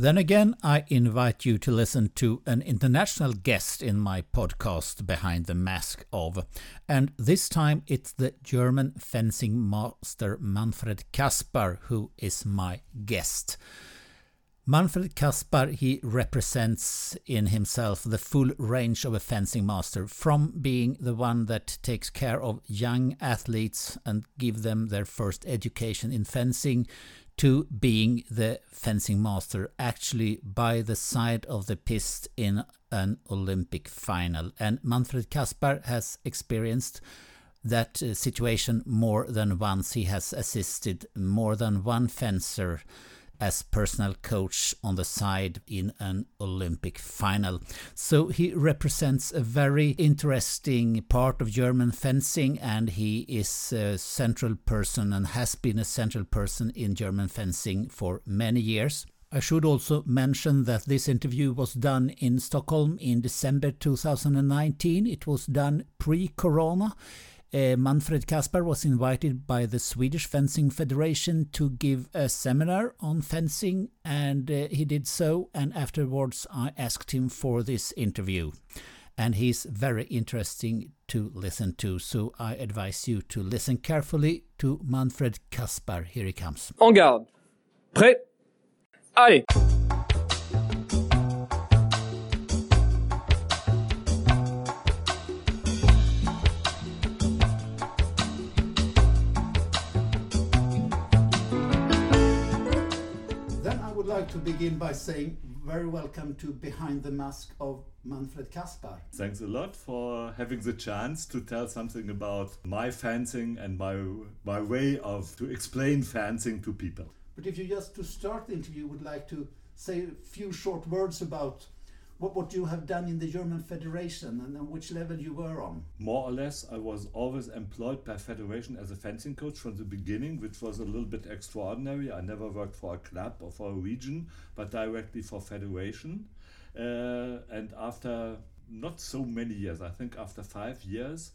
Then again, I invite you to listen to an international guest in my podcast Behind the Mask of, and this time it's the German fencing master Manfred Kaspar who is my guest. Manfred Kaspar, he represents in himself the full range of a fencing master, from being the one that takes care of young athletes and give them their first education in fencing, to being the fencing master actually by the side of the piste in an Olympic final. And Manfred Kaspar has experienced that uh, situation more than once. He has assisted more than one fencer as personal coach on the side in an Olympic final. So he represents a very interesting part of German fencing and he is a central person and has been a central person in German fencing for many years. I should also mention that this interview was done in Stockholm in December 2019. It was done pre corona. Uh, Manfred Kaspar was invited by the Swedish Fencing Federation to give a seminar on fencing, and uh, he did so. And afterwards, I asked him for this interview. And he's very interesting to listen to, so I advise you to listen carefully to Manfred Kaspar. Here he comes. En garde. Prêt Allez like to begin by saying very welcome to Behind the Mask of Manfred Kaspar. Thanks a lot for having the chance to tell something about my fencing and my my way of to explain fencing to people. But if you just to start the interview would like to say a few short words about what, what you have done in the German Federation and, and which level you were on? More or less, I was always employed by Federation as a fencing coach from the beginning, which was a little bit extraordinary. I never worked for a club or for a region, but directly for Federation. Uh, and after not so many years, I think after five years,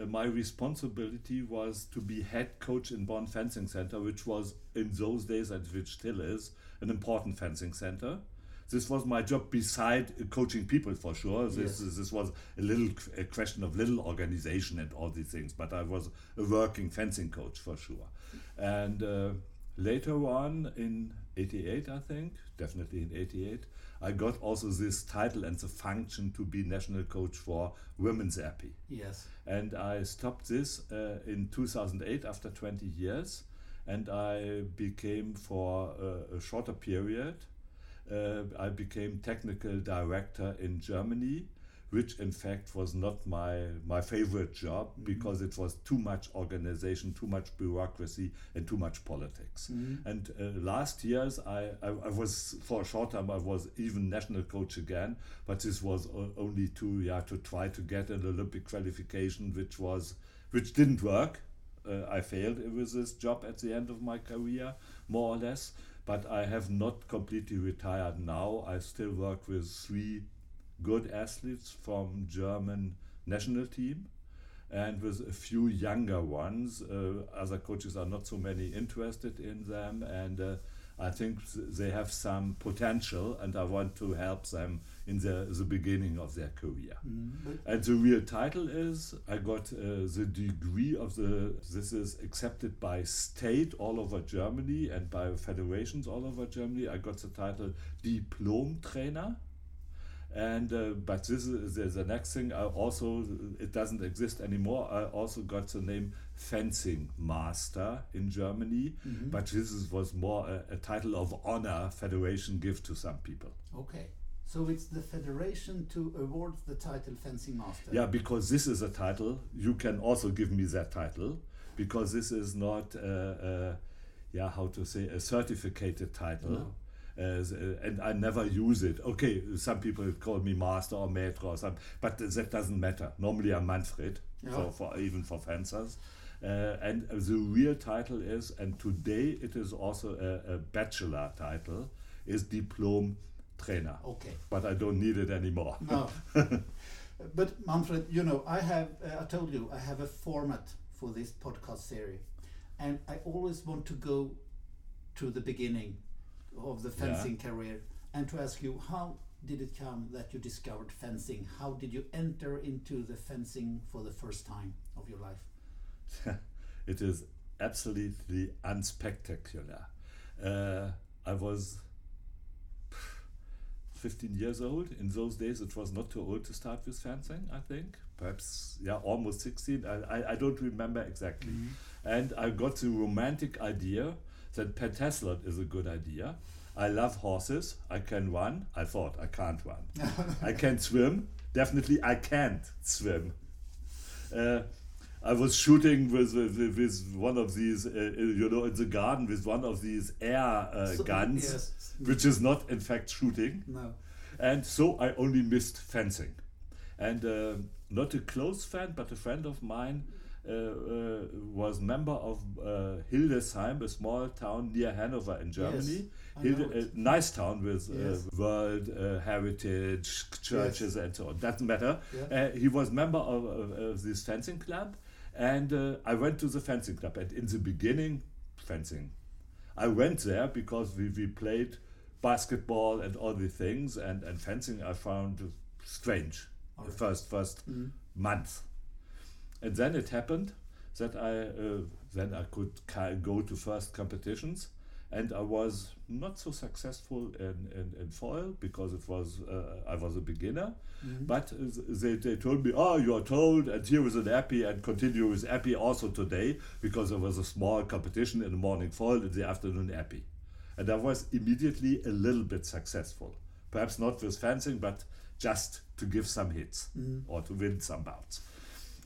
uh, my responsibility was to be head coach in Bonn Fencing Center, which was in those days, and which still is, an important fencing center this was my job beside coaching people for sure. This yes. this was a little a question of little organization and all these things. But I was a working fencing coach for sure. And uh, later on in '88, I think, definitely in '88, I got also this title and the function to be national coach for women's épée. Yes. And I stopped this uh, in 2008 after 20 years, and I became for a, a shorter period uh, I became technical director in Germany, which in fact was not my my favorite job mm-hmm. because it was too much organization, too much bureaucracy, and too much politics. Mm-hmm. And uh, last years, I, I, I was for a short time I was even national coach again, but this was only to yeah to try to get an Olympic qualification, which was which didn't work. Uh, I failed with this job at the end of my career, more or less but I have not completely retired now. I still work with three good athletes from German national team and with a few younger ones. Uh, other coaches are not so many interested in them and uh, I think they have some potential, and I want to help them in the, the beginning of their career. Mm-hmm. And the real title is I got uh, the degree of the, this is accepted by state all over Germany and by federations all over Germany. I got the title Diplom Trainer and uh, but this is the, the, next thing i also it doesn't exist anymore i also got the name fencing master in germany mm-hmm. but this is, was more a, a, title of honor federation give to some people okay so it's the federation to award the title fencing master yeah because this is a title you can also give me that title because this is not uh, uh, yeah how to say a certificated title no uh, and I never use it. Okay, some people call me master or maître or something, but that doesn't matter. Normally I'm Manfred, yeah. for, for, even for fencers. Uh, and the real title is, and today it is also a, a bachelor title, is Diplom Trainer. Okay. But I don't need it anymore. No. but Manfred, you know, I have, uh, I told you, I have a format for this podcast series. And I always want to go to the beginning of the fencing yeah. career. and to ask you how did it come that you discovered fencing? How did you enter into the fencing for the first time of your life? it is absolutely unspectacular. Uh, I was 15 years old. In those days, it was not too old to start with fencing, I think. Perhaps, yeah, almost 16. I, I, I don't remember exactly. Mm -hmm. And I got the romantic idea that pentathlon is a good idea. I love horses. I can run. I thought I can't run. I can swim. Definitely, I can't swim. Uh, I was shooting with, with, with one of these, uh, you know, in the garden with one of these air uh, so, guns, yes. which is not in fact shooting. No. And so I only missed fencing. And uh, not a close friend, but a friend of mine uh, uh, was member of uh, Hildesheim, a small town near Hanover in Germany. Yes, Hilde, a nice town with yes. world heritage, churches, and so on. Doesn't matter. Yeah. he was member of, of, of this fencing club and uh, I went to the fencing club. And in the beginning, fencing. I went there because we, we played basketball and all the things, and, and fencing I found strange the first first mm. month. And then it happened that I uh, then I could go to first competitions and I was not so successful in, in, in foil because it was uh, I was a beginner. Mm-hmm. But they, they told me, oh, you are told, and here is an épée, and continue with épée also today because there was a small competition in the morning foil, in the afternoon épée, and I was immediately a little bit successful. Perhaps not with fencing, but just to give some hits mm-hmm. or to win some bouts.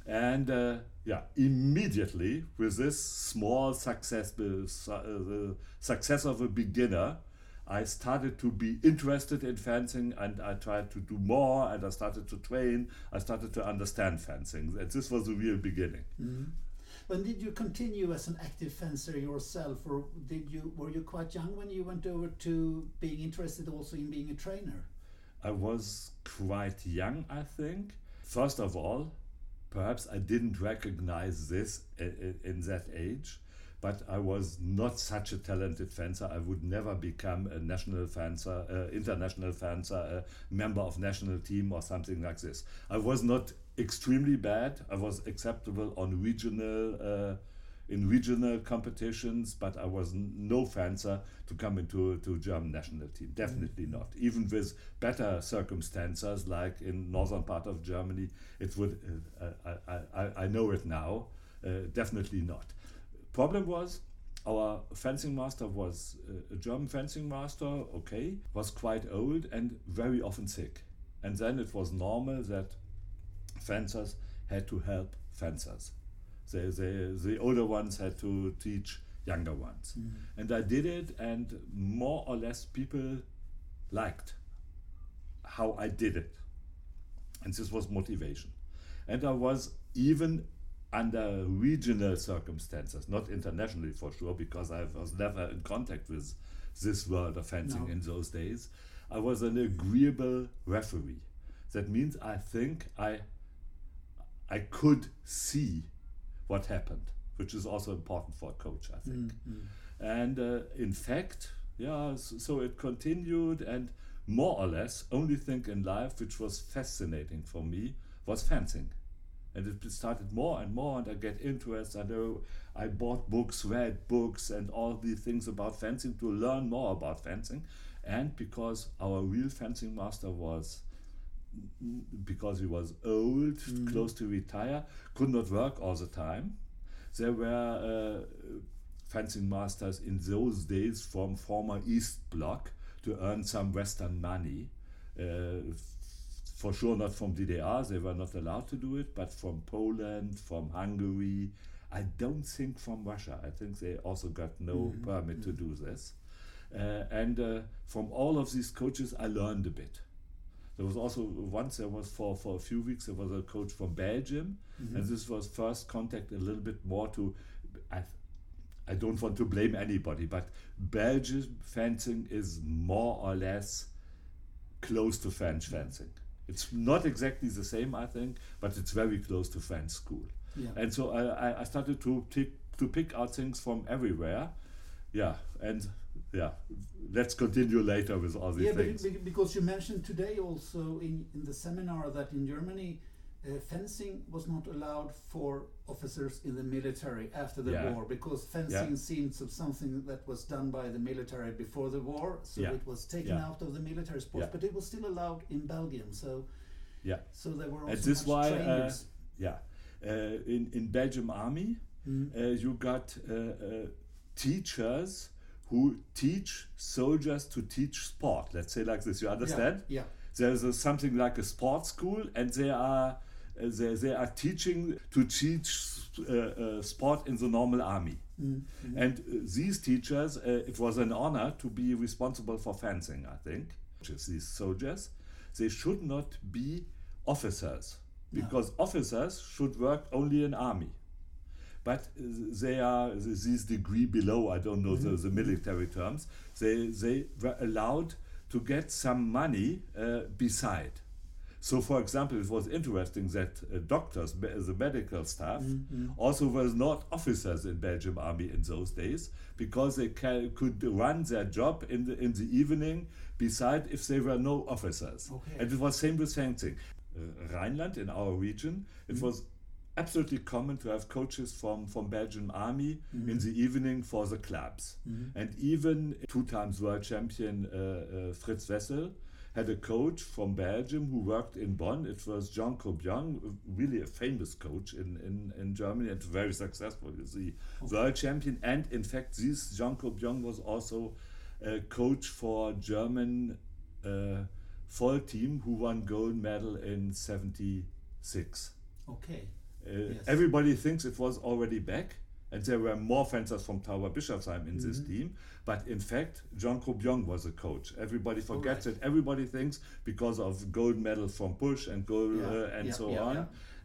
And uh, yeah, immediately with this small success, uh, the success of a beginner, I started to be interested in fencing and I tried to do more and I started to train. I started to understand fencing. And this was the real beginning. Mm. When did you continue as an active fencer yourself, or did you were you quite young when you went over to being interested also in being a trainer? I was quite young, I think. First of all, perhaps I didn't recognize this in that age, but I was not such a talented fencer. I would never become a national fencer, uh, international fencer, a member of national team or something like this. I was not extremely bad. I was acceptable on regional. Uh, in regional competitions, but I was no fencer to come into to German national team. Definitely mm-hmm. not. Even with better circumstances, like in northern part of Germany, it would. Uh, I, I, I know it now. Uh, definitely not. Problem was our fencing master was uh, a German fencing master, okay, was quite old and very often sick. And then it was normal that fencers had to help fencers. They, they, the older ones had to teach younger ones. Mm. And I did it, and more or less people liked how I did it. And this was motivation. And I was even under regional circumstances, not internationally for sure, because I was never in contact with this world of fencing no. in those days. I was an agreeable referee. That means I think I I could see what happened, which is also important for a coach, I think. Mm-hmm. And uh, in fact, yeah, so, so, it continued, and more or less, only thing in life which was fascinating for me was fencing. And it started more and more, and I get interest. I know I bought books, read books, and all these things about fencing to learn more about fencing. And because our real fencing master was because he was old, mm. close to retire, could not work all the time. There were uh, fencing masters in those days from former East Bloc to earn some Western money. Uh, for sure, not from DDR, they were not allowed to do it, but from Poland, from Hungary. I don't think from Russia. I think they also got no mm. permit mm. to do this. Uh, and uh, from all of these coaches, I learned a bit. There was also once there was for for a few weeks there was a coach from Belgium, mm-hmm. and this was first contact a little bit more to. I, I don't want to blame anybody, but Belgian fencing is more or less close to French fencing. It's not exactly the same, I think, but it's very close to French school. Yeah. And so I, I started to pick, to pick out things from everywhere. Yeah, and yeah, let's continue later with all these yeah, things. But, because you mentioned today also in, in the seminar that in Germany, uh, fencing was not allowed for officers in the military after the Yeah. war because fencing Yeah. seemed of something that was done by the military before the war, so Yeah. it was taken out of the military sports, but it was still allowed in Belgium. So, Yeah. so there were also And this why, uh, trainers. yeah, uh, in in Belgium Army, Mm. uh, you got uh, uh, teachers who teach soldiers to teach sport. Let's say like this. You understand? Yeah. There's a, something like a sports school, and they are uh, they, they are teaching to teach uh, uh, sport in the normal army. Mm. And uh, these teachers, uh, it was an honor to be responsible for fencing. I think these soldiers, they should not be officers because officers should work only in army. But they are this degree below. I don't know the, the military terms. They they were allowed to get some money uh, beside. So, for example, it was interesting that uh, doctors, the medical staff, also were not officers in Belgium Army in those days because they ca- could run their job in the in the evening beside if they were no officers. Okay. And it was same with fencing. Uh, Rhineland in our region, it was absolutely common to have coaches from, from Belgian army in the evening for the clubs. And even two times world champion uh, uh, Fritz Wessel had a coach from Belgium who worked in Bonn. It was Jean Cobian, really a famous coach in, in, in Germany and very successful. He's the world champion. And in fact, this Jean Cobian was also a coach for German uh, foil team who won gold medal in 76. Okay. Uh, Yes. Everybody thinks it was already Beck, and there were more fencers from Tauber Bischofsheim in this Mm-hmm. team. But in fact, Jean Cobian was a coach. Everybody forgets Alright. it. Everybody thinks because of gold medal from Pusch and gold Yeah, uh, and yeah, so yeah, on.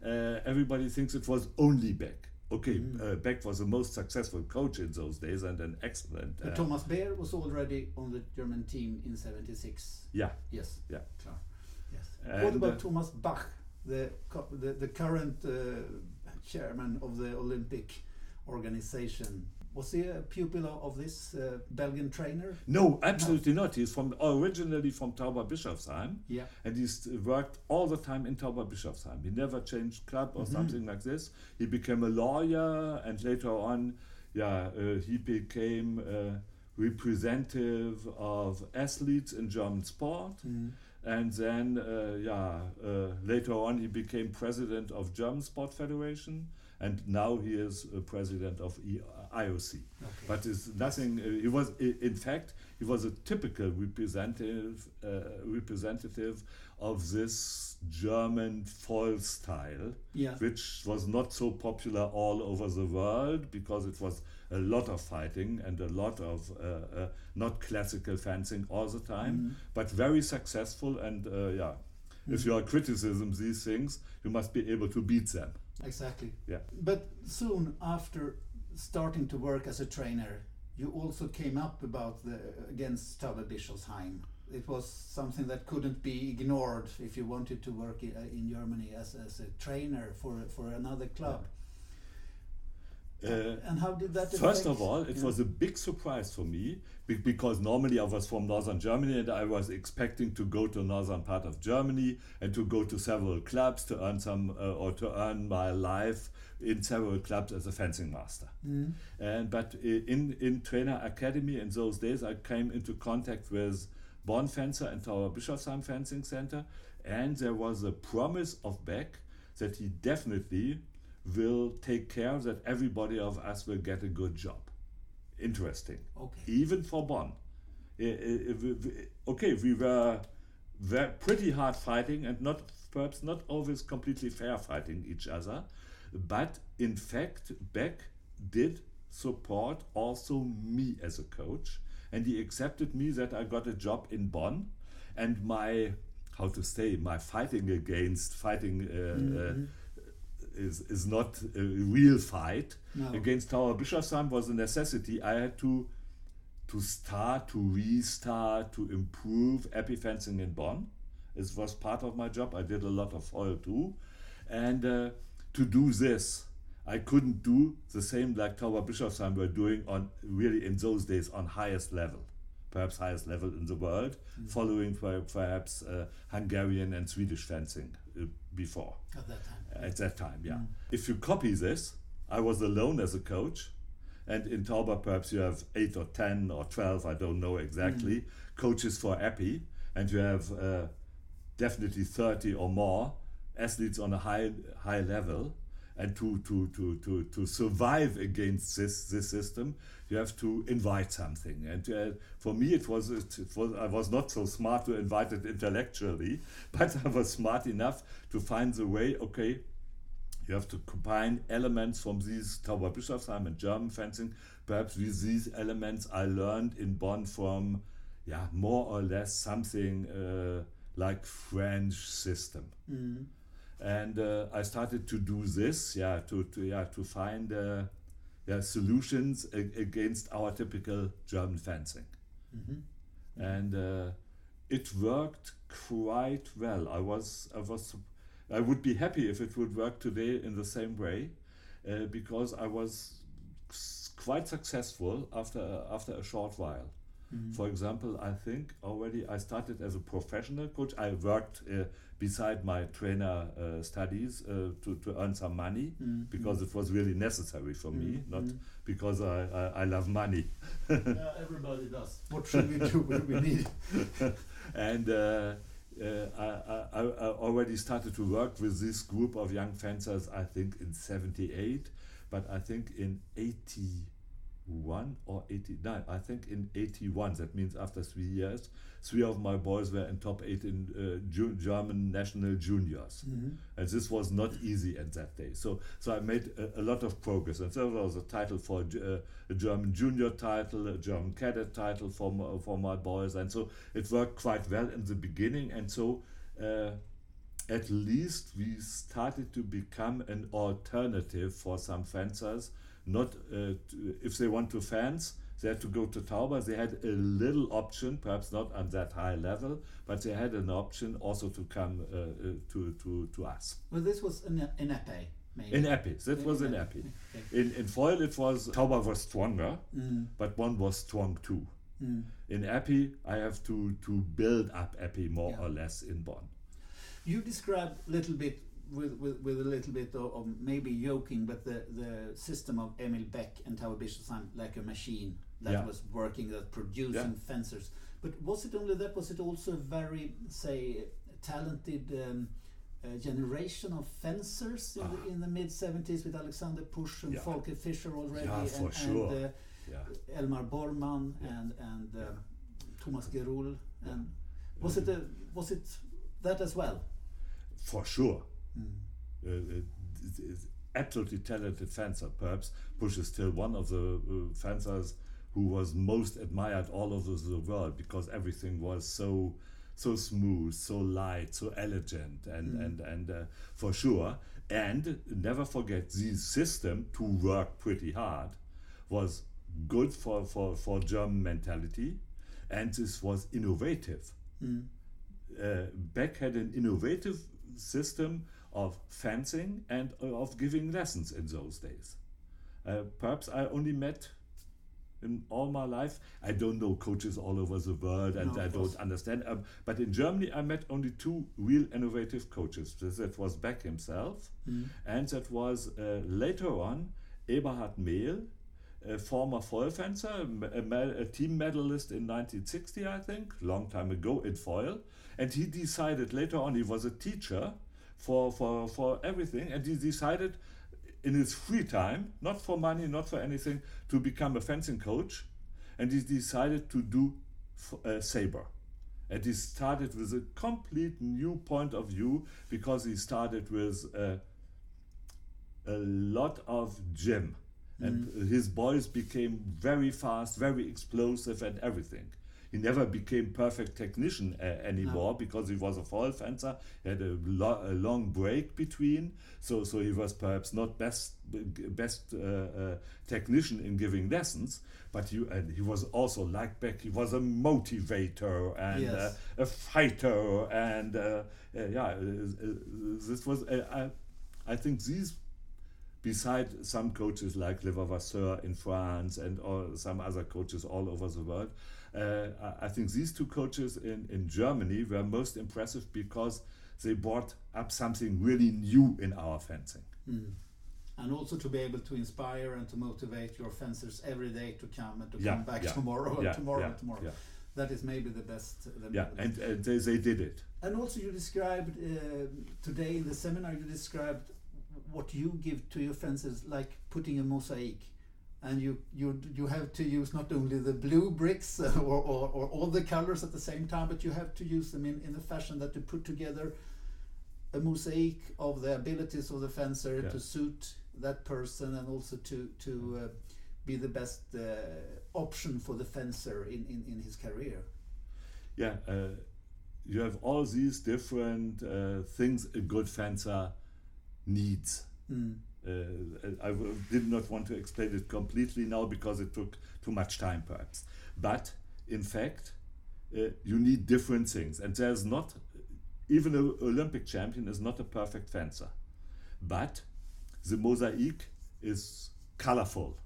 Uh, everybody thinks it was only Beck. Okay, Mm-hmm. uh, Beck was the most successful coach in those days and an excellent. But uh, Thomas Beer was already on the German team in 76. yeah, Yes. yeah. Klar. Yes. And, what about uh, Thomas Bach, the the, the current uh, chairman of the Olympic organization? Was he a pupil of- this uh, Belgian trainer? No, absolutely not. He's from originally from Tauber Bischofsheim. Yeah. and he's worked all the time in Tauber Bischofsheim. He never changed club or something like this. He became a lawyer, and later on, yeah, uh, he became a representative of athletes in German sport. And then, uh, yeah, uh, later on, he became president of German Sport Federation, and now he is uh, president of e- IOC. But it's nothing. Uh, he was, in fact, he was a typical representative uh, representative of this German foil style, Yeah. which was not so popular all over the world because it was a lot of fighting and a lot of uh, uh, not classical fencing all the time, but very successful. And uh, yeah, if you are criticism these things, you must be able to beat them. Exactly. Yeah. But soon after starting to work as a trainer, you also came up about the against Tauber Bischofsheim. It was something that couldn't be ignored if you wanted to work i- uh, in Germany as, as a trainer for for another club. Uh, and how did that? First affect- of all, it Yeah. was a big surprise for me because normally I was from northern Germany and I was expecting to go to northern part of Germany and to go to several clubs to earn some uh, or to earn my life in several clubs as a fencing master. Mm. And but in in trainer academy in those days, I came into contact with Bonn Fencer and Tauber Bischofsheim Fencing Center, and there was a promise of Beck that he definitely will take care that everybody of us will get a good job. Interesting, Okay. even for Bonn. Okay, we were pretty hard fighting and not perhaps not always completely fair fighting each other, but in fact, Beck did support also me as a coach, and he accepted me that I got a job in Bonn, and my how to say my fighting against fighting. Uh, uh, is, is not a real fight No. against Tauber Bischofsheim was a necessity. I had to to start, to restart, to improve épée fencing in Bonn. It was part of my job. I did a lot of foil too. And uh, to do this, I couldn't do the same like Tauber Bischofsheim were doing on really in those days on highest level. perhaps highest level in the world, Mm. following perhaps uh, Hungarian and Swedish fencing before At that time. at that time. Yeah. Mm. If you copy this, I was alone as a coach, and in Tauber perhaps you have eight or ten or twelve, I don't know exactly, coaches for épée, and you have uh, definitely thirty or more athletes on a high high level. And to, to, to, to, to survive against this, this system, you have to invite something. And uh, for me, it was, it was I was not so smart to invite it intellectually, but I was smart enough to find the way. Okay, you have to combine elements from these Tauberbischofsheim and German fencing. Perhaps with these elements I learned in Bonn from, yeah, more or less something uh, like French system. Mm. And uh, I started to do this, yeah, to, to yeah to find uh, yeah solutions against our typical German fencing, Mhm. and uh, it worked quite well. I was I was I would be happy if it would work today in the same way, uh, because I was quite successful after after a short while. Mhm. For example, I think already I started as a professional coach. I worked uh, beside my trainer uh, studies uh, to, to earn some money Mm. because it was really necessary for me, Mm, not mm. because I, I, I love money. Yeah, everybody does. What should we do when we need? and uh, uh, I, I, I already started to work with this group of young fencers, I think in 78, but I think in 81 or 89, I think in 81, that means after three years, three of my boys were in top eight in uh, Ju- German national juniors. Mhm. And this was not easy at that day. So, so I made a, a lot of progress. And so there was a title for uh, a German junior title, a German cadet title for my, for my boys. And so it worked quite well in the beginning. And so uh, at least we started to become an alternative for some fencers. Not uh, to, if they want to fence, they had to go to Tauber. They had a little option, perhaps not on that high level, but they had an option also to come uh, uh, to, to, to us. Well, this was in, in épée, maybe. In épée, that was in épée. In, in foil, it was Tauber was stronger, Mm, but one was strong too. mm. In épée, I have to, to build up épée more Yeah. or less in Bonn. You describe a little bit with, with, with a little bit of, of maybe joking, but the, the system of Emil Beck and Tauber Bischofsheim like a machine that Yeah. was working, that producing fencers. But was it only that? Was it also a very, say, talented um, uh, generation of fencers in, the, in the mid 70s with Alexander Pusch and Ah. Yeah. Volker Fischer already? Yeah, for and, sure. and uh, Yeah. Elmar Borrmann and, and uh, Thomas Gerull. And was it a, was it that as well? For sure. Mm. Uh, it is absolutely talented fencer. Perhaps Pusch is still one of the uh, fencers who was most admired all over the world because everything was so so smooth, so light, so elegant, and Mm. and and uh, for sure. And never forget, the system to work pretty hard was good for, for, for German mentality, and this was innovative. Mm. uh, Beck had an innovative system of fencing and of giving lessons in those days. Uh, perhaps I only met in all my life. I don't know coaches all over the world, and No, I don't understand. Um, but in Germany, I met only two real innovative coaches. That was Beck himself, Mm. and that was uh, later on Eberhard Mehl, a former foil fencer, a, a team medalist in 1960, I think, long time ago in foil. And he decided later on, he was a teacher for, for, for everything, and he decided in his free time, not for money, not for anything, to become a fencing coach. And he decided to do uh, saber. And he started with a complete new point of view because he started with uh, a lot of gym. And his boys became very fast, very explosive, and everything. He never became perfect technician uh, anymore because he was a foil fencer. He had a, lo- a long break between, so so he was perhaps not best best uh, uh, technician in giving lessons. But he and he was also like Beck. He was a motivator and Yes. uh, a fighter, and uh, uh, yeah, this was uh, I, I think these beside some coaches like Levavasseur in France and all, some other coaches all over the world, uh, I think these two coaches in, in Germany were most impressive because they brought up something really new in our fencing. Mm. And also to be able to inspire and to motivate your fencers every day to come and to yeah, come back yeah, tomorrow yeah, and tomorrow and tomorrow. That is maybe the best. The yeah, the and, and they, they did it. And also, you described uh, today in the seminar, you described what you give to your fencers, like putting a mosaic. And you you you have to use not only the blue bricks or, or, or, all the colors at the same time but you have to use them in, in a fashion that to put together a mosaic of the abilities of the fencer yeah. to suit that person and also to to uh, be the best uh, option for the fencer in, in, in his career. Yeah uh, you have all these different uh, things a good fencer needs mm. I did not want to explain it completely now because it took too much time, perhaps. But in fact, uh, you need different things, and there's not even an Olympic champion is not a perfect fencer, but the mosaic is colorful,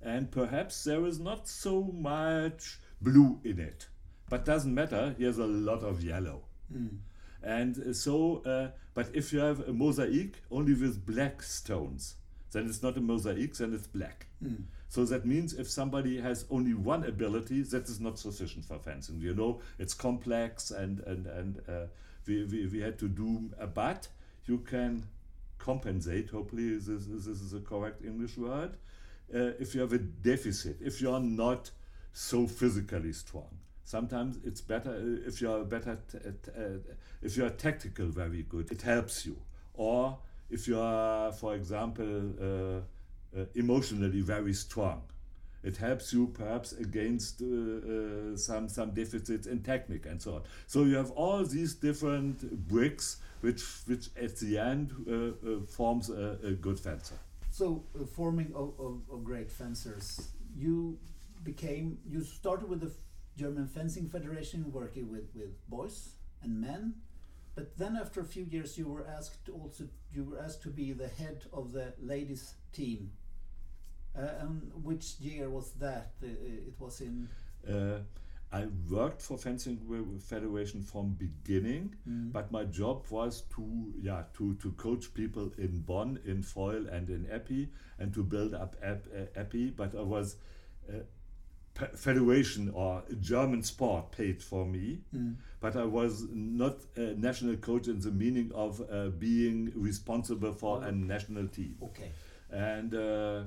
and perhaps there is not so much blue in it, but doesn't matter. Here's a lot of yellow. Mm. And so, uh, but if you have a mosaic only with black stones, then it's not a mosaic, then it's black. Mm. So that means if somebody has only one ability, that is not sufficient for fencing. You know, it's complex and, and, and uh, we, we, we had to do, a but you can compensate, hopefully this, this is a correct English word, uh, if you have a deficit, if you're not so physically strong sometimes it's better uh, if you're better uh, if you're tactical very good it helps you. Or if you are for example uh, uh, emotionally very strong it helps you perhaps against uh, uh, some some deficits in technique and so on. So you have all these different bricks which which at the end forms a, a, good fencer. So forming of, of, of great fencers you became you started with the German Fencing Federation working with, with boys and men. But then after a few years you were asked also you were asked to be the head of the ladies team. Uh, and which year was that? Uh, it was in uh, I worked for Fencing Federation from beginning, mm. but my job was to yeah to, to coach people in Bonn, in foil and in épée, and to build up épée. Uh, but I was uh, federation or German sport paid for me, mm. but I was not a national coach in the meaning of uh, being responsible for oh. a national team. Okay. And uh,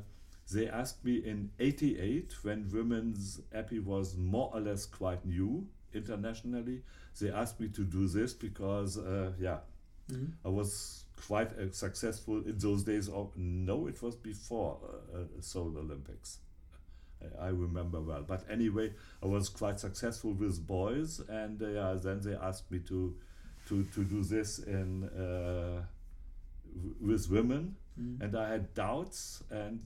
they asked me in 88 when women's épée was more or less quite new internationally. They asked me to do this because, uh, yeah, mm. I was quite uh, successful in those days. Of, no, it was before uh, uh, Seoul Olympics. I remember well. But anyway, I was quite successful with boys, and uh, then they asked me to to to do this in uh, with women, mm. and I had doubts, and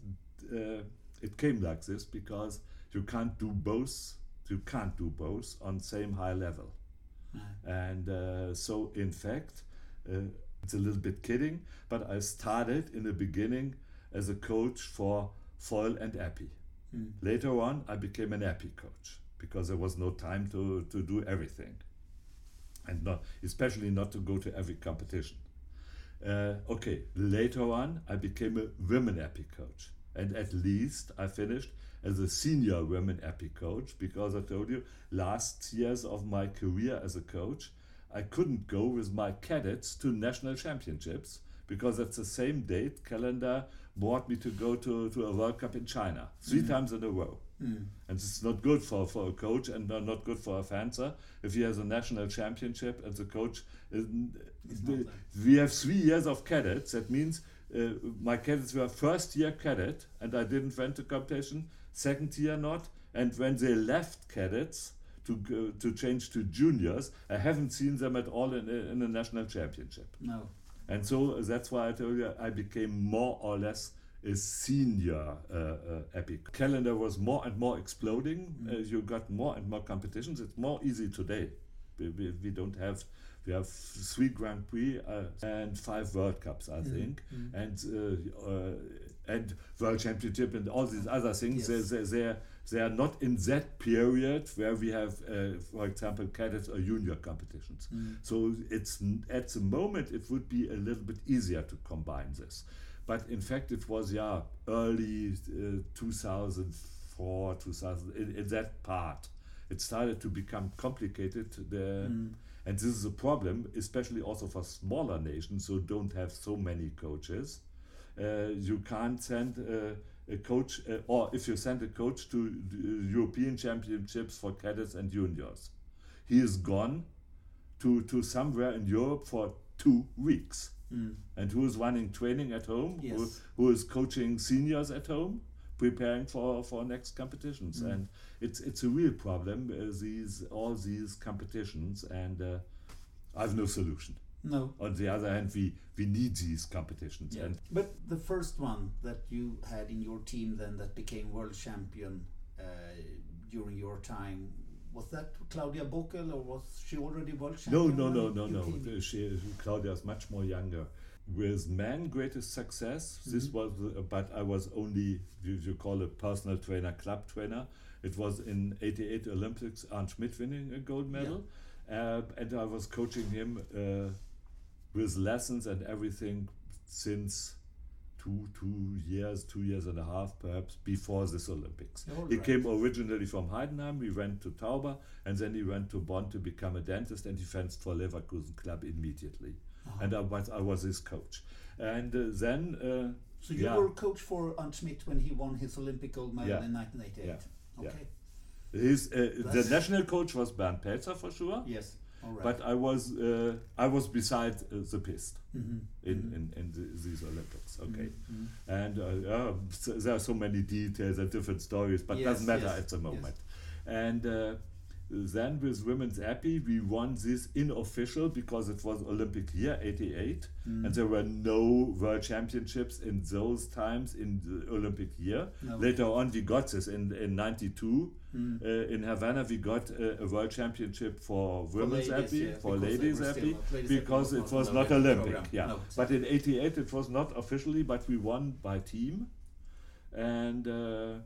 uh, it came like this because you can't do both. You can't do both on same high level, mm. and uh, so in fact. Uh, it's a little bit kidding, but I started in the beginning as a coach for foil and épée Mm. Later on, I became an épée coach because there was no time to, to do everything, and not especially not to go to every competition. Uh, okay, later on, I became a women épée coach, and at least I finished as a senior women épée coach because I told you last years of my career as a coach, I couldn't go with my cadets to national championships because at the same date calendar brought me to go to, to a World Cup in China three mm. times in a row. Mm. And it's not good for, for a coach and not, good for a fencer if he has a national championship and the coach. Is, the, we have three years of cadets. That means uh, my cadets were first year cadet and I didn't went to competition, second year not. And when they left cadets, to go, to change to juniors. I haven't seen them at all in, in a national championship. No. And so that's why I told you I became more or less a senior uh, uh, épée. Calendar was more and more exploding. Mm. Uh, you got more and more competitions. It's more easy today We, we, we don't have. We have three Grand Prix uh, and five World Cups, I Mm, think, mm. and uh, uh, and World Championship and all these other things. Yes. They, they, they, are, they are not in that period where we have, uh, for example, cadets or junior competitions. Mm. So it's at the moment it would be a little bit easier to combine this, but in fact it was yeah early uh, 2004 2000 in, in that part it started to become complicated. The, Mm. And this is a problem, especially also for smaller nations who don't have so many coaches. Uh, you can't send uh, a coach, uh, or if you send a coach to European Championships for cadets and juniors, he is gone to, to somewhere in Europe for two weeks. Mm. And who is running training at home? Who, who is coaching seniors at home, preparing for, for next competitions? Mm. And it's it's a real problem. Uh, these all these competitions, and uh, I have no solution. No. On the other hand, we we need these competitions, Yeah. and But the first one that you had in your team then that became world champion uh, during your time was that Claudia Bokel or was she already world no, champion? no, when no, no, no. Uh, She, Claudia is much more younger. With men, greatest success. This Mhm. was, uh, but I was only you, you call it personal trainer, club trainer. It was in '88 Olympics. Arnd Schmidt winning a gold medal, uh, and I was coaching him uh, with lessons and everything since two two years, two years and a half, perhaps before this Olympics. All He right. came originally from Heidenheim. We went to Tauber, and then he went to Bonn to become a dentist, and he fenced for Leverkusen club immediately. Uh-huh. And I was I was his coach. And uh, then uh, so you yeah. were coach for Arnd Schmidt when he won his Olympic gold medal Yeah. in 1988. Yeah. Okay. his uh, the national coach was Bernd Pelzer for sure. Yes. Right. But I was uh, I was beside uh, the pist Mhm. in, Mhm. in, in the, these Olympics. Okay. Mhm. and uh, so there are so many details and different stories, but Yes, doesn't matter yes, at the yes. moment. And uh, then with women's épée, we won this unofficial because it was Olympic year '88, Mm. and there were no world championships in those times in the Olympic year. No. Later on, we got this in in '92 Mm. uh, in Havana. We got uh, a world championship for women's ladies, épée, yeah, for ladies épée, because it was not Olympic Olympic. program. Yeah, No. but in '88 it was not officially, but we won by team. And uh,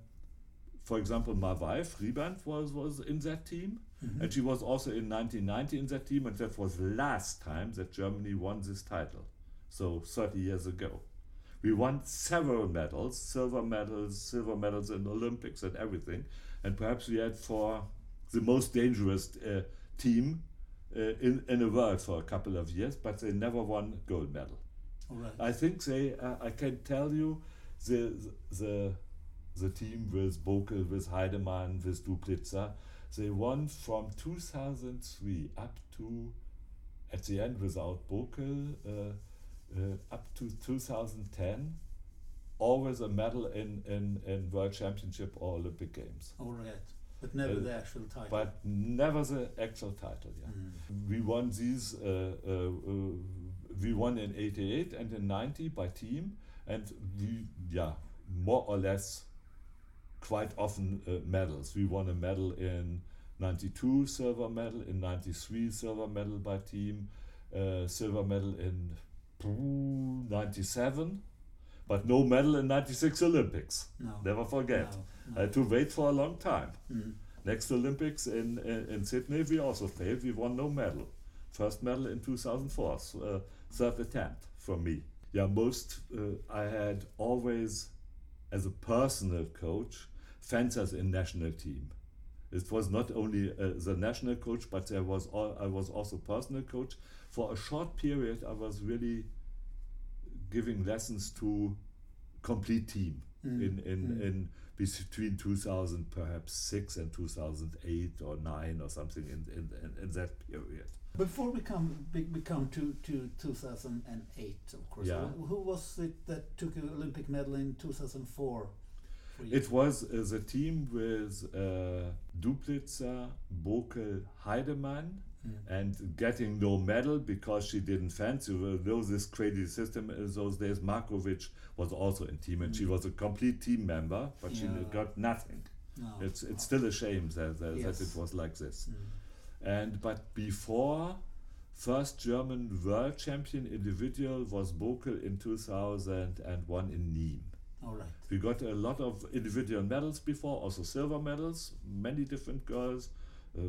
for example, my wife Riband was was in that team, Mhm. and she was also in 1990 in that team, and that was the last time that Germany won this title. So 30 years ago. We won several medals, silver medals, silver medals in Olympics and everything. And perhaps we had for the most dangerous uh, team uh, in, in the world for a couple of years, but they never won gold medal. All right. I think they, uh, I can tell you, the, the, the team with Bokel, with Heidemann, with Duplitzer, they won from 2003 up to, at the end without Bokel, uh, uh, up to 2010, always a medal in, in, in World Championship or Olympic Games. All right. But never Uh, the actual title. But never the actual title, yeah. Mm. We won these. Uh, uh, uh, we won in '88 and in '90 by team, and we yeah more or less quite often uh, medals. We won a medal in '92, silver medal in '93, silver medal by team, uh, silver medal in '97, but no medal in '96 Olympics. No. Never forget. No, I had to wait for a long time. Mm. Next Olympics in, in, in Sydney, we also failed. We won no medal. First medal in 2004, so, uh, third attempt for me. Yeah, most uh, I had always, as a personal coach, fencers in national team. It was not only uh, the national coach, but there was all, I was also personal coach. For a short period, I was really giving lessons to complete team Mm. in in, Mm. in between 2000 perhaps 6 and 2008 or 9 or something in, in, in, in that period Before we come we, we come to, to 2008, of course. Yeah. Who, who was it that took an Olympic medal in 2004? It was uh, the team with uh, Duplitzer, Bokel, Heidemann Mm. and getting no medal because she didn't fancy. Know this crazy system in those days. Markovic was also in team and she Mm. was a complete team member, but she got nothing. No. It's it's still a shame that, that, Yes. that it was like this. Mm. And but before first German world champion individual was Bokel in 2001 in Nîmes. All right. We got a lot of individual medals before, also silver medals, many different girls, uh,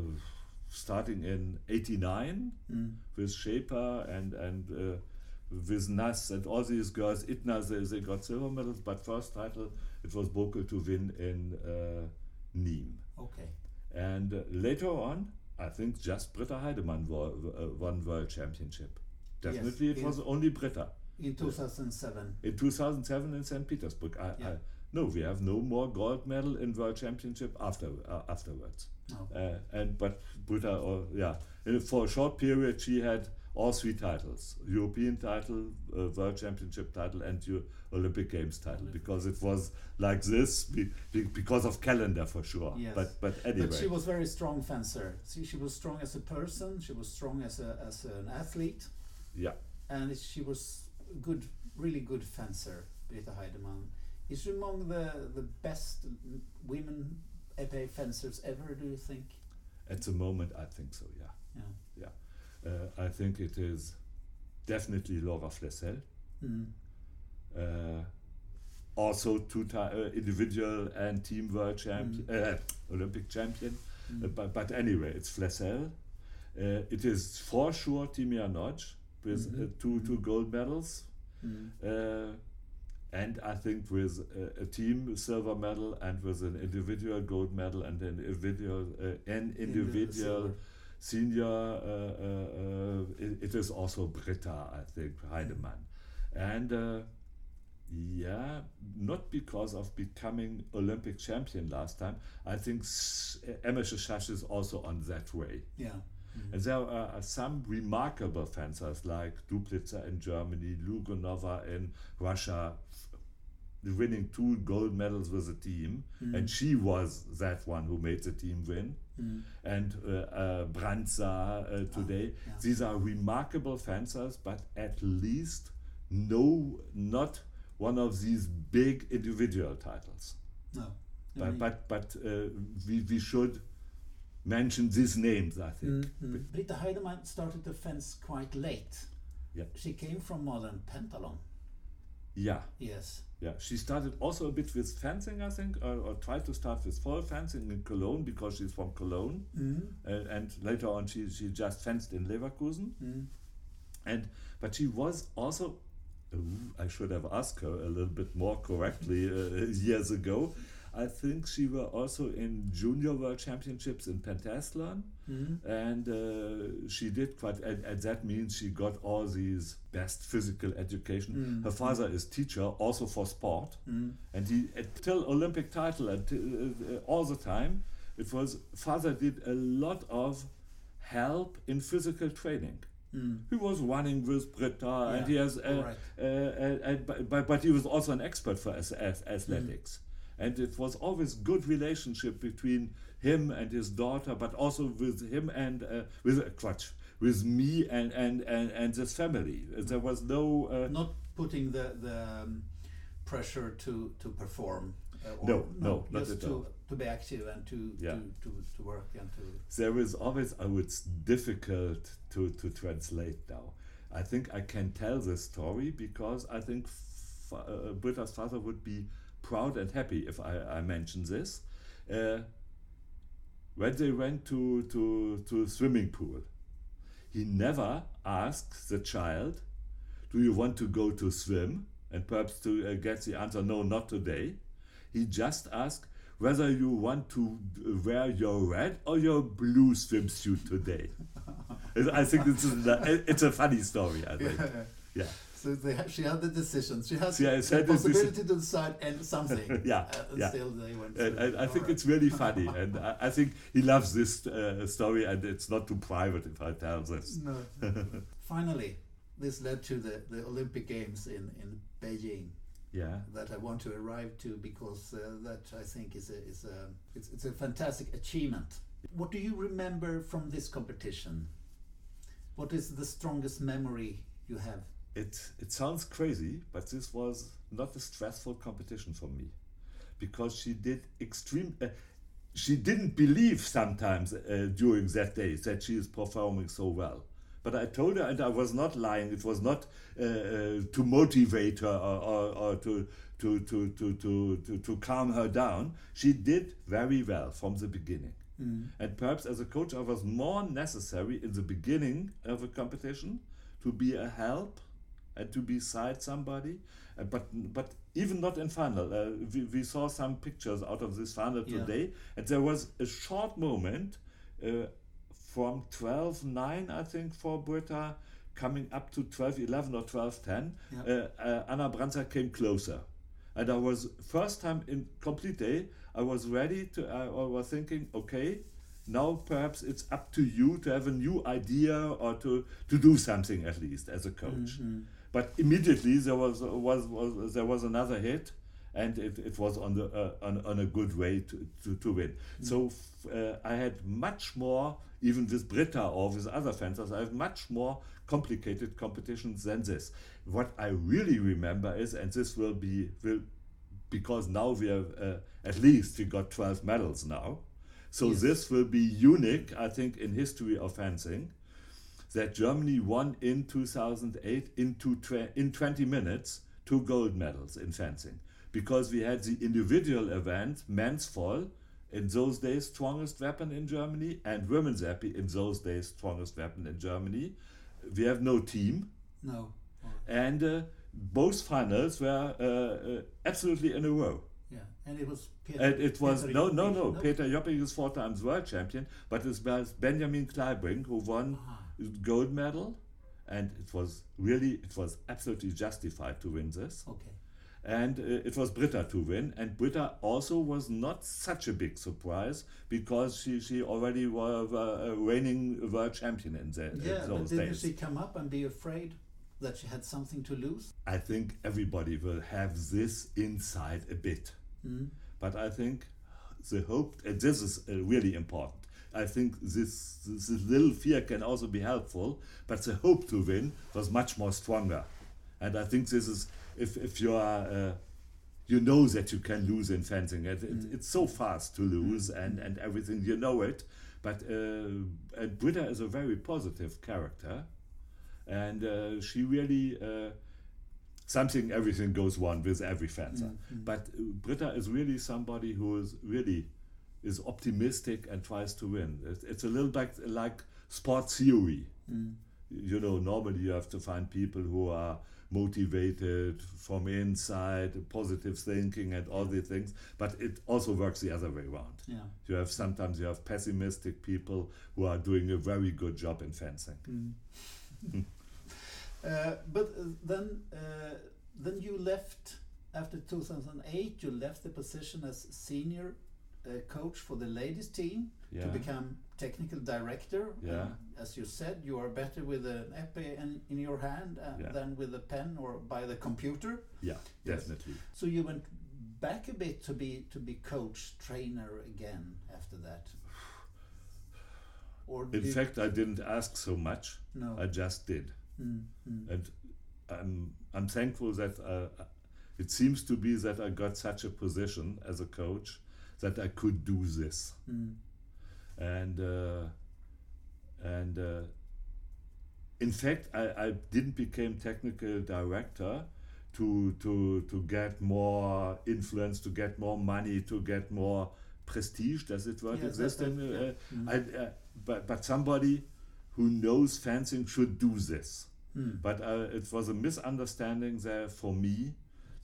starting in 89 Mm. with Shaper and, and uh, with Nass and all these girls. Itna, they, they got silver medals, but first title it was Bokel to win in uh, Nîmes. Okay. And uh, later on, I think just Britta Heidemann wa- uh, won world championship. Definitely it in- was only Britta. In 2007. In 2007 in St. Petersburg. I, Yeah. I, no, we have no more gold medal in world championship after uh, afterwards. No. Uh, and but Britta, uh, yeah, And for a short period she had all three titles: European title, uh, World Championship title, and Eu- Olympic Games title. Because it was like this be, be, because of calendar for sure. Yes. But but anyway, But she was very strong fencer. See, she was strong as a person. She was strong as a as an athlete, yeah. and she was good, really good fencer. Britta Heidemann is she among the the best women épée fencers ever. Do you think? At the moment, I think so. Yeah. Yeah. Uh, I think it is definitely Laura Flessel. Mm. Uh, also two ti- uh, individual and team world champion, uh, Olympic champion. Mm. Uh, but, but anyway, it's Flessel. Uh, it is for sure Timea Nagy with uh, Mhm. two two gold medals. Mm. Uh, and I think with a, a team silver medal and with an individual gold medal and an individual uh, an individual senior, uh, uh, uh, it, it is also Britta, I think, Heidemann. And uh, yeah, not because of becoming Olympic champion last time. I think Emese Szász is also on that way. Yeah. Mm. And there are some remarkable fencers like Duplitzer in Germany, Logunova in Russia, winning two gold medals with the team. Mm. And she was that one who made the team win. Mm. And uh, uh, Branza uh, today. yeah. These are remarkable fencers, but at least no, not one of these big individual titles. No. But, but, but uh, we, we should mention these names, I think. Mm, mm. Britta Heidemann started to fence quite late. Yeah. She came from modern pentathlon. Yeah, Yes. yeah. She started also a bit with fencing, I think, or, or tried to start with foil fencing in Cologne because she's from Cologne. Mm. Uh, and later on, she, she just fenced in Leverkusen. Mm. And but she was also. I should have asked her a little bit more correctly uh, years ago. I think she were also in junior world championships in pentathlon, Mm. and uh, she did quite. And, and that means she got all these best physical education. Mm. Her father is teacher, also for sport, Mm. and he until Olympic title until, uh, uh, all the time. It was father did a lot of help in physical training. Mm. He was running with Britta, Yeah, and he has, uh, alright. uh, uh, but, but, he was also an expert for athletics, and it was always good relationship between him and his daughter, but also with him and uh, with uh, crutch, with me and and and and this family. There was no uh, Not putting the the um, pressure to to perform. Uh, No, no, not just at to all. to be active and to Yeah. to, to to work and to. there is always I would difficult to to translate now. I think I can tell this story because I think uh, Britta's father would be proud and happy if I, I mention this. Uh, when they went to to to swimming pool, he never asked the child, "Do you want to go to swim?" And perhaps to uh, get the answer, "No, not today." He just asked whether you want to wear your red or your blue swimsuit today. I think this is a, it's a funny story. I think. Yeah. So they ha- she had the decision. She had She the has had the possibility to decide and something. Yeah, uh, and yeah. still they went. And, and I think it's really funny, and I, I think he loves this uh, story, and it's not too private if I tell this. No. Finally, this led to the, the Olympic Games in, in Beijing Yeah, that I want to arrive to because uh, that I think is a, is a it's, it's a fantastic achievement. What do you remember from this competition? What is the strongest memory you have? It it sounds crazy, but this was not a stressful competition for me, because she did extreme. Uh, she didn't believe sometimes uh, during that day that she is performing so well. But I told her, and I was not lying. It was not uh, uh, to motivate her or, or, or to, to, to, to, to, to, to calm her down. She did very well from the beginning. Mm. And perhaps as a coach, I was more necessary in the beginning of a competition to be a help and to be beside somebody. Uh, but but even not in final. Uh, we, we saw some pictures out of this final Yeah. today, and there was a short moment uh, from 12-9, I think, for Britta, coming up to 12-11 or 12-10. Yeah. Uh, uh, Ana Branza came closer. And I was, first time in complete day, I was ready to, I I was thinking, okay, now perhaps it's up to you to have a new idea or to, to do something at least as a coach. But immediately there was, was, was there was another hit, and it, it was on the uh, on, on a good way to, to, to win. So f- uh, I had much more, even with Britta or with other fencers, I have much more complicated competitions than this. What I really remember is, and this will be will because now we have uh, at least we got 12 medals now. So Yes. this will be unique, I think, in history of fencing. That Germany won in 2008 into tw- in 20 minutes two gold medals in fencing because we had the individual event men's foil in those days strongest weapon in Germany and women's épée in those days strongest weapon in Germany. We have no team No. and uh, both finals were uh, uh, absolutely in a row. Yeah. And it was Peter. And it was Peter no, no, Joppich, no. Peter Joppich is four times world champion, but it was Benjamin Kleibrink who won Ah. Gold medal, and it was really, it was absolutely justified to win this. Okay. And uh, it was Britta to win, and Britta also was not such a big surprise because she, she already was a reigning world champion in, the, in Yeah, but those didn't days. she come up and be afraid that she had something to lose? I think everybody will have this inside a bit. Mm. But I think the hope, and this is uh, really important. I think this, this little fear can also be helpful, but the hope to win was much more stronger. And I think this is, if, if you are, uh, you know that you can lose in fencing. It, it, It's so fast to lose and, and everything, you know it. But uh, and Britta is a very positive character. And uh, she really, uh, something, everything goes wrong with every fencer. But uh, Britta is really somebody who is really is optimistic and tries to win. It's, it's a little bit like sports theory. You know, normally you have to find people who are motivated from inside, positive thinking, and all these things. But it also works the other way around. Yeah. You have sometimes you have pessimistic people who are doing a very good job in fencing. Uh, but uh, then, uh, then you left after 2008. You left the position as senior uh, coach for the ladies team Yeah. to become technical director. Yeah. And as you said, you are better with an épée in, in your hand uh, Yeah. than with a pen or by the computer. Yeah, Yes. definitely. So you went back a bit to be to be coach trainer again after that. Or In fact, I didn't ask so much. no. I just did. Mm, mm. and I'm I'm thankful that uh, it seems to be that I got such a position as a coach that I could do this, Mm. and uh, and uh, in fact I, I didn't become technical director to to to get more influence, to get more money, to get more prestige. Does it word Yeah, exist? in, that- uh, yeah. Mm. I, uh, but but somebody who knows fencing should do this. Mm. But uh, it was a misunderstanding there for me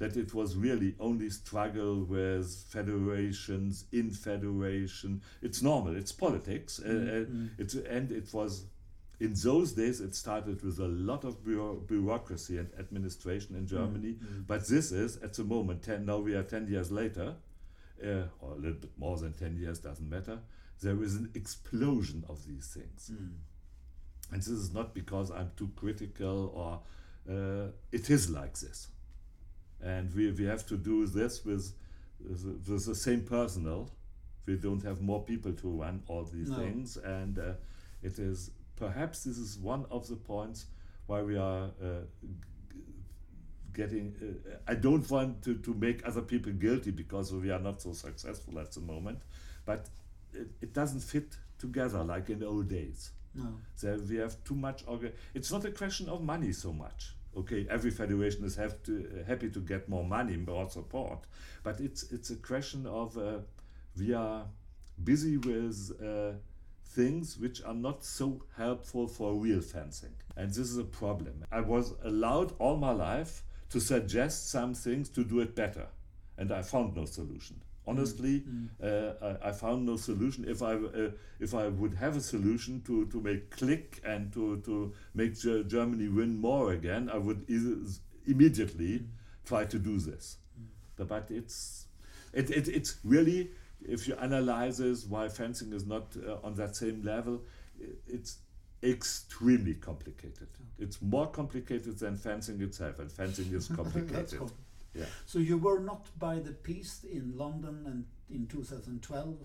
that it was really only struggle with federations in federation. It's normal. It's politics. Uh, uh, mm. it's and it was in those days. It started with a lot of bureau- bureaucracy and administration in Germany. mm. But this is at the moment. Ten, now we are ten years later, uh, or a little bit more than ten years. Doesn't matter. There is an explosion of these things. Mm. And this is not because I'm too critical or uh, it is like this. And we, we have to do this with, with the same personnel. We don't have more people to run all these No. things. And uh, it is perhaps this is one of the points why we are uh, getting. Uh, I don't want to, to make other people guilty because we are not so successful at the moment. But it, it doesn't fit together like in the old days. No. So we have too much. Orga- it's not a question of money so much. Okay, every federation is have to, uh, happy to get more money, more support, but it's it's a question of uh, we are busy with uh, things which are not so helpful for real fencing, and this is a problem. I was allowed all my life to suggest some things to do it better, and I found no solution honestly uh, I, I found no solution. If i uh, if i would have a solution to to make click and to to make Ge- germany win more again i would immediately try to do this. But, but it's it, it it's really if you analyze this why fencing is not uh, on that same level it's extremely complicated. It's more complicated than fencing itself and fencing is complicated. Yeah So you were not by the Piste in London and in 2012.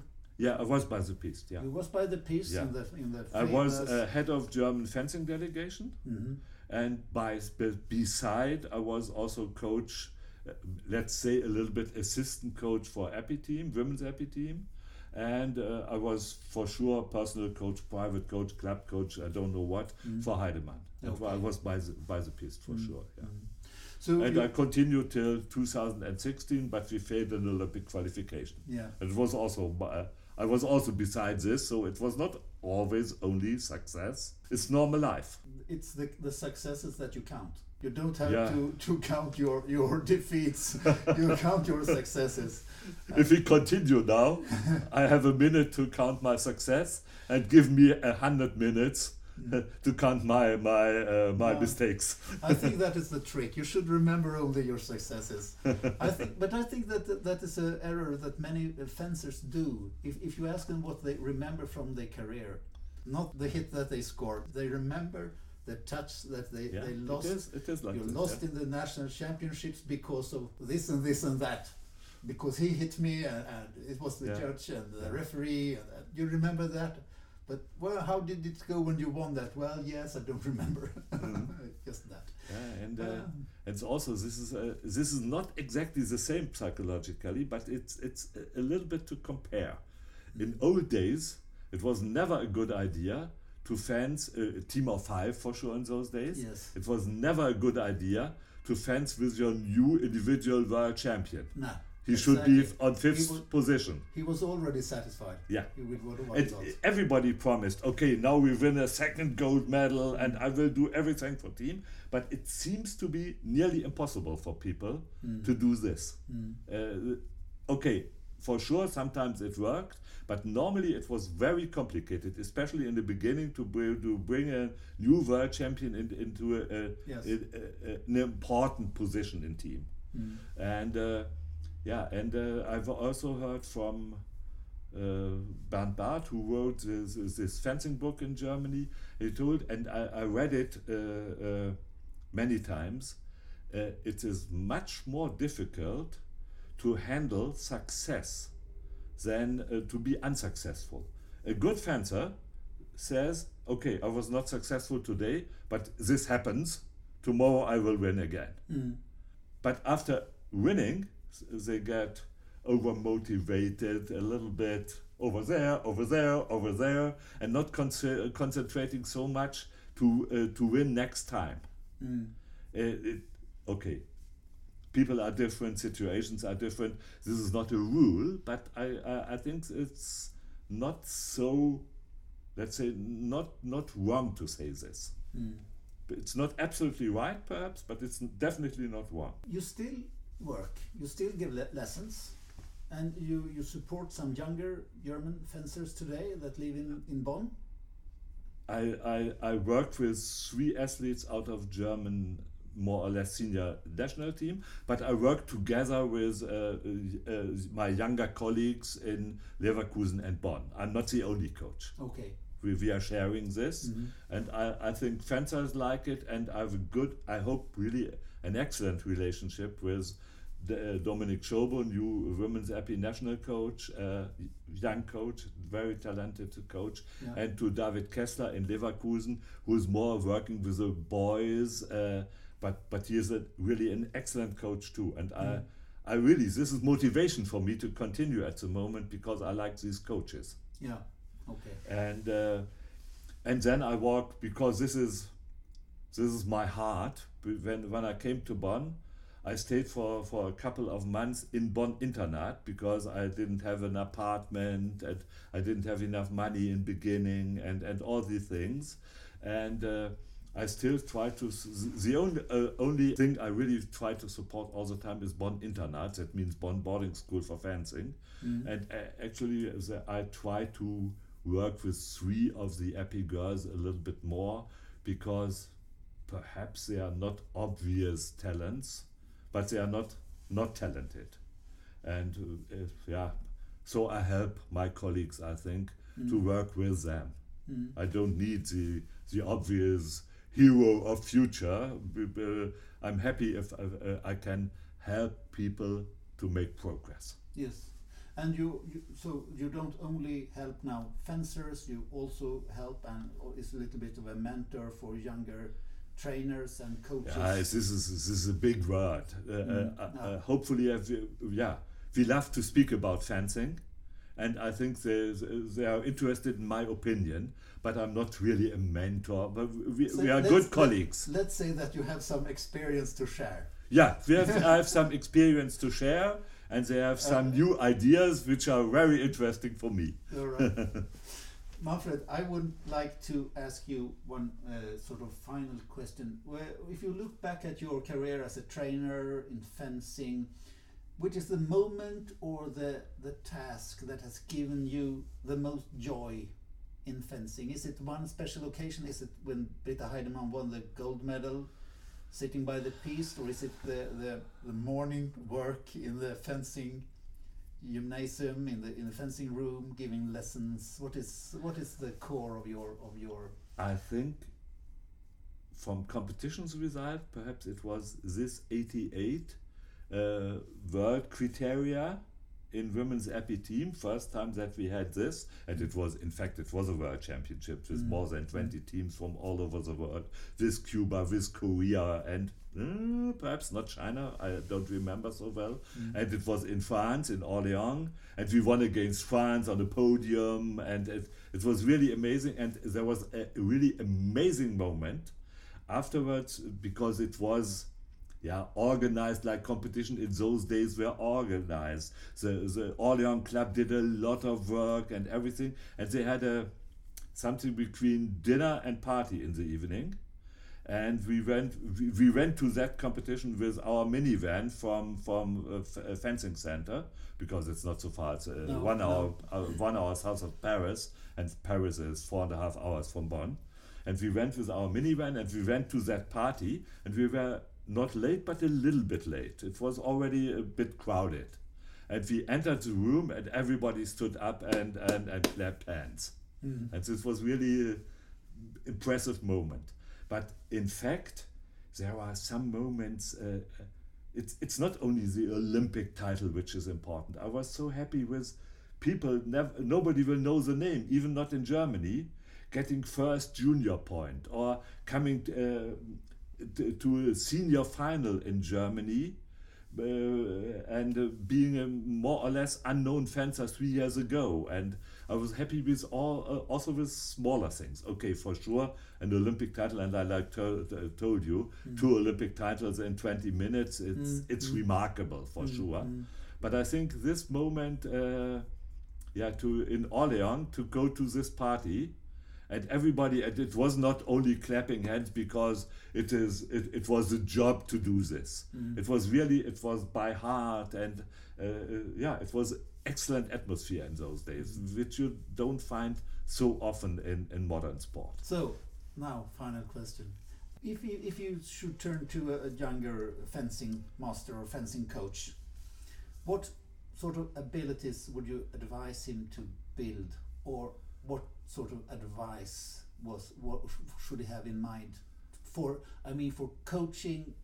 yeah i was by the piste yeah You was by the Piste Yeah. in the in the. I was uh, head of German fencing delegation, Mhm. and by be- beside I was also coach, uh, let's say a little bit assistant coach for épée team, women's épée team, and uh, I was for sure personal coach, private coach, club coach, I don't know what for Heidemann. And Okay. I was by the by the piste for sure. Yeah. So And I continued till 2016, but we failed in Olympic qualification. yeah. It was also uh, I was also beside this, so it was not always only success. It's normal life. It's the the successes that you count. You don't have Yeah. to, to count your your defeats. you count your successes. If we continue now, I have a minute to count my success and give me a hundred minutes to count my my uh, my Yeah. mistakes. I think that is the trick. You should remember only your successes. I think, but I think that that, is an error that many fencers do. If, if you ask them what they remember from their career, not the hit that they scored, they remember the touch that they, Yeah, they lost. is- it is like you this, lost yeah. in the national championships because of this and this and that. Because he hit me and, and it was the Yeah. judge and the referee. And that. You remember that? But well, how did it go when you won that? Well, yes, I don't remember. Just that. Yeah, and uh, Um. it's also this is uh, this is not exactly the same psychologically, but it's it's a, a little bit to compare. In old days, it was never a good idea to fence a, a team of five for sure in those days. Yes. It was never a good idea to fence with your new individual world champion. No. He should be on fifth He was, position. he was already satisfied. Yeah. With what got. everybody promised, okay, now we win a second gold medal and I will do everything for team. But it seems to be nearly impossible for people to do this. Uh, okay, for sure, sometimes it worked, but normally it was very complicated, especially in the beginning to, bring to bring a new world champion in, into a, a, Yes. a- an important position in team. And uh, yeah, and uh, I've also heard from uh, Bernd Barth, who wrote this, this fencing book in Germany. He told, and I, I read it uh, uh, many times, uh, it is much more difficult to handle success than uh, to be unsuccessful. A good fencer says, okay, I was not successful today, but this happens. Tomorrow I will win again. But after winning, they get over motivated a little bit over there, over there, over there, and not conce- concentrating so much to uh, to win next time. Uh, it, okay, people are different, situations are different. This is not a rule, but I, I, I think it's not so, let's say, not not wrong to say this. It's not absolutely right, perhaps, but it's definitely not wrong. You still work. You still give le- lessons, and you you support some younger German fencers today that live in in Bonn. I, I, I worked with three athletes out of German, more or less senior national team, but I worked together with uh, uh, my younger colleagues in Leverkusen and Bonn. I'm not the only coach. Okay. We, we are sharing this, and I, I think fencers like it, and I have a good, I hope, really an excellent relationship with the, uh, Dominic Schobo, new women's épée national coach, uh, young coach, very talented coach, Yeah. and to David Kessler in Leverkusen, who is more working with the boys, uh, but but he is a, really an excellent coach too, and Mm. I. I really, this is motivation for me to continue at the moment because I like these coaches. Yeah. Okay. And uh, and then I walked because this is this is my heart. When when I came to Bonn, I stayed for, for a couple of months in Bonn Internat because I didn't have an apartment and I didn't have enough money in beginning and, and all these things. And uh, I still try to, the only, uh, only thing I really try to support all the time is Bonn Internat. That means Bonn Boarding School for Fencing. Mm -hmm. And uh, actually, I try to work with three of the épée girls a little bit more because perhaps they are not obvious talents but they are not not talented. And uh, yeah, so I help my colleagues, I think, mm. to work with them. Mm. I don't need the the obvious hero of future. I'm happy if I, uh, I can help people to make progress. Yes. And you, you, so you don't only help now fencers, you also help and is a little bit of a mentor for younger trainers and coaches. Yeah, this is this is a big word. Uh, mm, uh, no. Uh, hopefully, yeah, we love to speak about fencing, and I think they they are interested in my opinion. But I'm not really a mentor. But we, so we are good colleagues. Let's say that you have some experience to share. Yeah, we have, I have some experience to share, and they have some uh, new ideas which are very interesting for me. All right. Manfred, I would like to ask you one uh, sort of final question. Where, if you look back at your career as a trainer in fencing, which is the moment or the the task that has given you the most joy in fencing? Is it one special occasion? Is it when Britta Heidemann won the gold medal, sitting by the piece, or is it the, the, the morning work in the fencing gymnasium in the in the fencing room giving lessons. What is what is the core of your of your? I think from competitions result perhaps it was this 88 uh, world criteria in women's épée team. First time that we had this and it was in fact it was a world championship with mm. more than 20 teams from all over the world. With cuba with korea and uh, perhaps not china. I don't remember so well. Mm. and it was in france in orleans and we won against france on the podium. And it, it was really amazing. And there was a really amazing moment afterwards because it was yeah, organized like competition. In those days were organized. The the Orleans Club did a lot of work and everything, and they had a something between dinner and party in the evening. And we went we, we went to that competition with our minivan from from a, fencing center because it's not so far. It's uh, no, one no. hour uh, one hour south of Paris, and Paris is four and a half hours from Bonn. And we went with our minivan and we went to that party and we were not late, but a little bit late. It was already a bit crowded. And we entered the room and everybody stood up and, and, and clapped hands. Mm. And this was really an impressive moment. But in fact, there are some moments. Uh, it's, it's not only the Olympic title which is important. I was so happy with people, never, nobody will know the name, even not in Germany, getting first junior point or coming uh, to a senior final in Germany. Uh, and uh, being a more or less unknown fencer three years ago, and I was happy with all, uh, also with smaller things. Okay, for sure, an Olympic title, and I like to, to, told you, mm. two Olympic titles in 20 minutes. It's mm. it's mm. remarkable for mm. sure. Mm. But I think this moment, uh, yeah, to in Orleans to go to this party and everybody and it was not only clapping hands because it is it, it was a job to do this mm. it was really it was by heart and uh, uh, yeah it was excellent atmosphere in those days mm-hmm. which you don't find so often in, in modern sport. So now final question. If you if you should turn to a, a younger fencing master or fencing coach what sort of abilities would you advise him to build? Or what sort of advice was what should he have in mind for I mean for coaching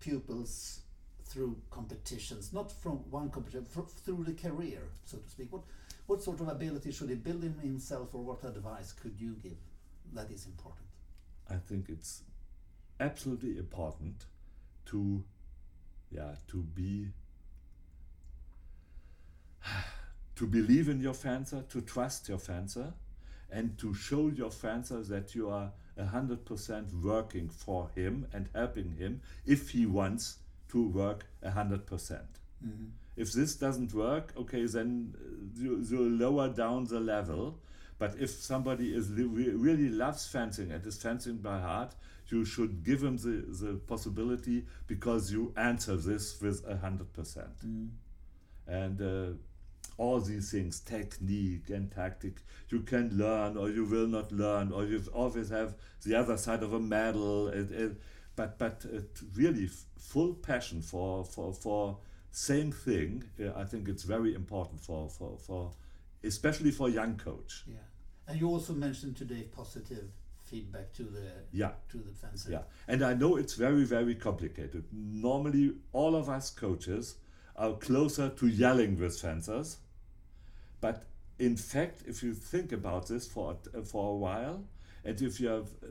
pupils through competitions, not from one competition, through the career, so to speak. What what sort of ability should he build in himself, or what advice could you give that is important? I think it's absolutely important to, yeah, to be to believe in your fencer, to trust your fencer, and to show your fencer that you are 100% working for him and helping him if he wants to work 100%. percent mm-hmm. If this doesn't work, okay, then uh, you, you lower down the level. But if somebody is really loves fencing and is fencing by heart, you should give him the, the possibility because you answer this with 100%. Mm. And uh, all these things, technique and tactic, you can learn or you will not learn, or you always have the other side of a medal. It, it, but but really full passion for for for same thing. I think it's very important for for for especially for young coach. Yeah, and you also mentioned today positive feedback to the yeah to the fencer. Yeah, and I know it's very very complicated. Normally, all of us coaches are closer to yelling with fencers but in fact, if you think about this for, for a while, and if you have uh,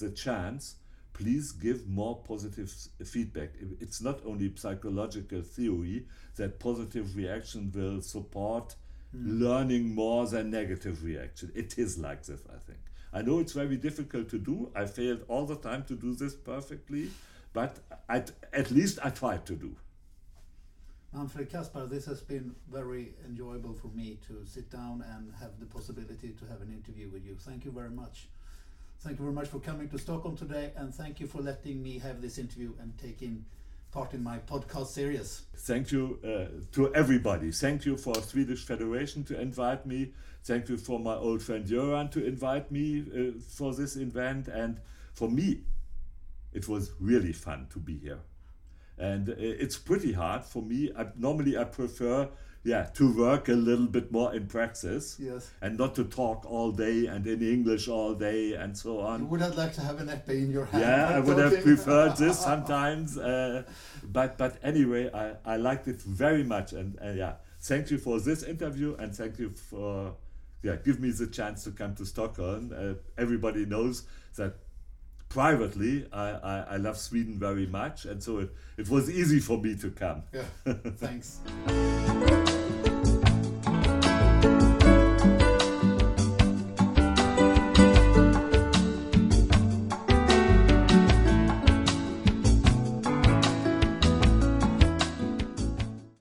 the chance, please give more positive feedback. It's not only psychological theory that positive reaction will support mm. learning more than negative reaction. It is like this, I think. I know it's very difficult to do. I failed all the time to do this perfectly, but I, at least I tried to do. Manfred Kaspar, this has been very enjoyable for me to sit down and have the possibility to have an interview with you. Thank you very much. Thank you very much for coming to Stockholm today, and thank you for letting me have this interview and taking part in my podcast series. Thank you uh, to everybody. Thank you for Swedish Federation to invite me. Thank you for my old friend Göran to invite me uh, for this event. And for me, it was really fun to be here and it's pretty hard for me. I, normally, I prefer yeah to work a little bit more in praxis yes and not to talk all day and in english all day and so on you would have liked to have an épée in your hand yeah i would talking. have preferred this sometimes uh, but but anyway i i liked it very much and uh, yeah thank you for this interview and thank you for yeah give me the chance to come to stockholm uh, everybody knows that privately, I, I, I, love Sweden very much, and so it, it was easy for me to come. Yeah, thanks.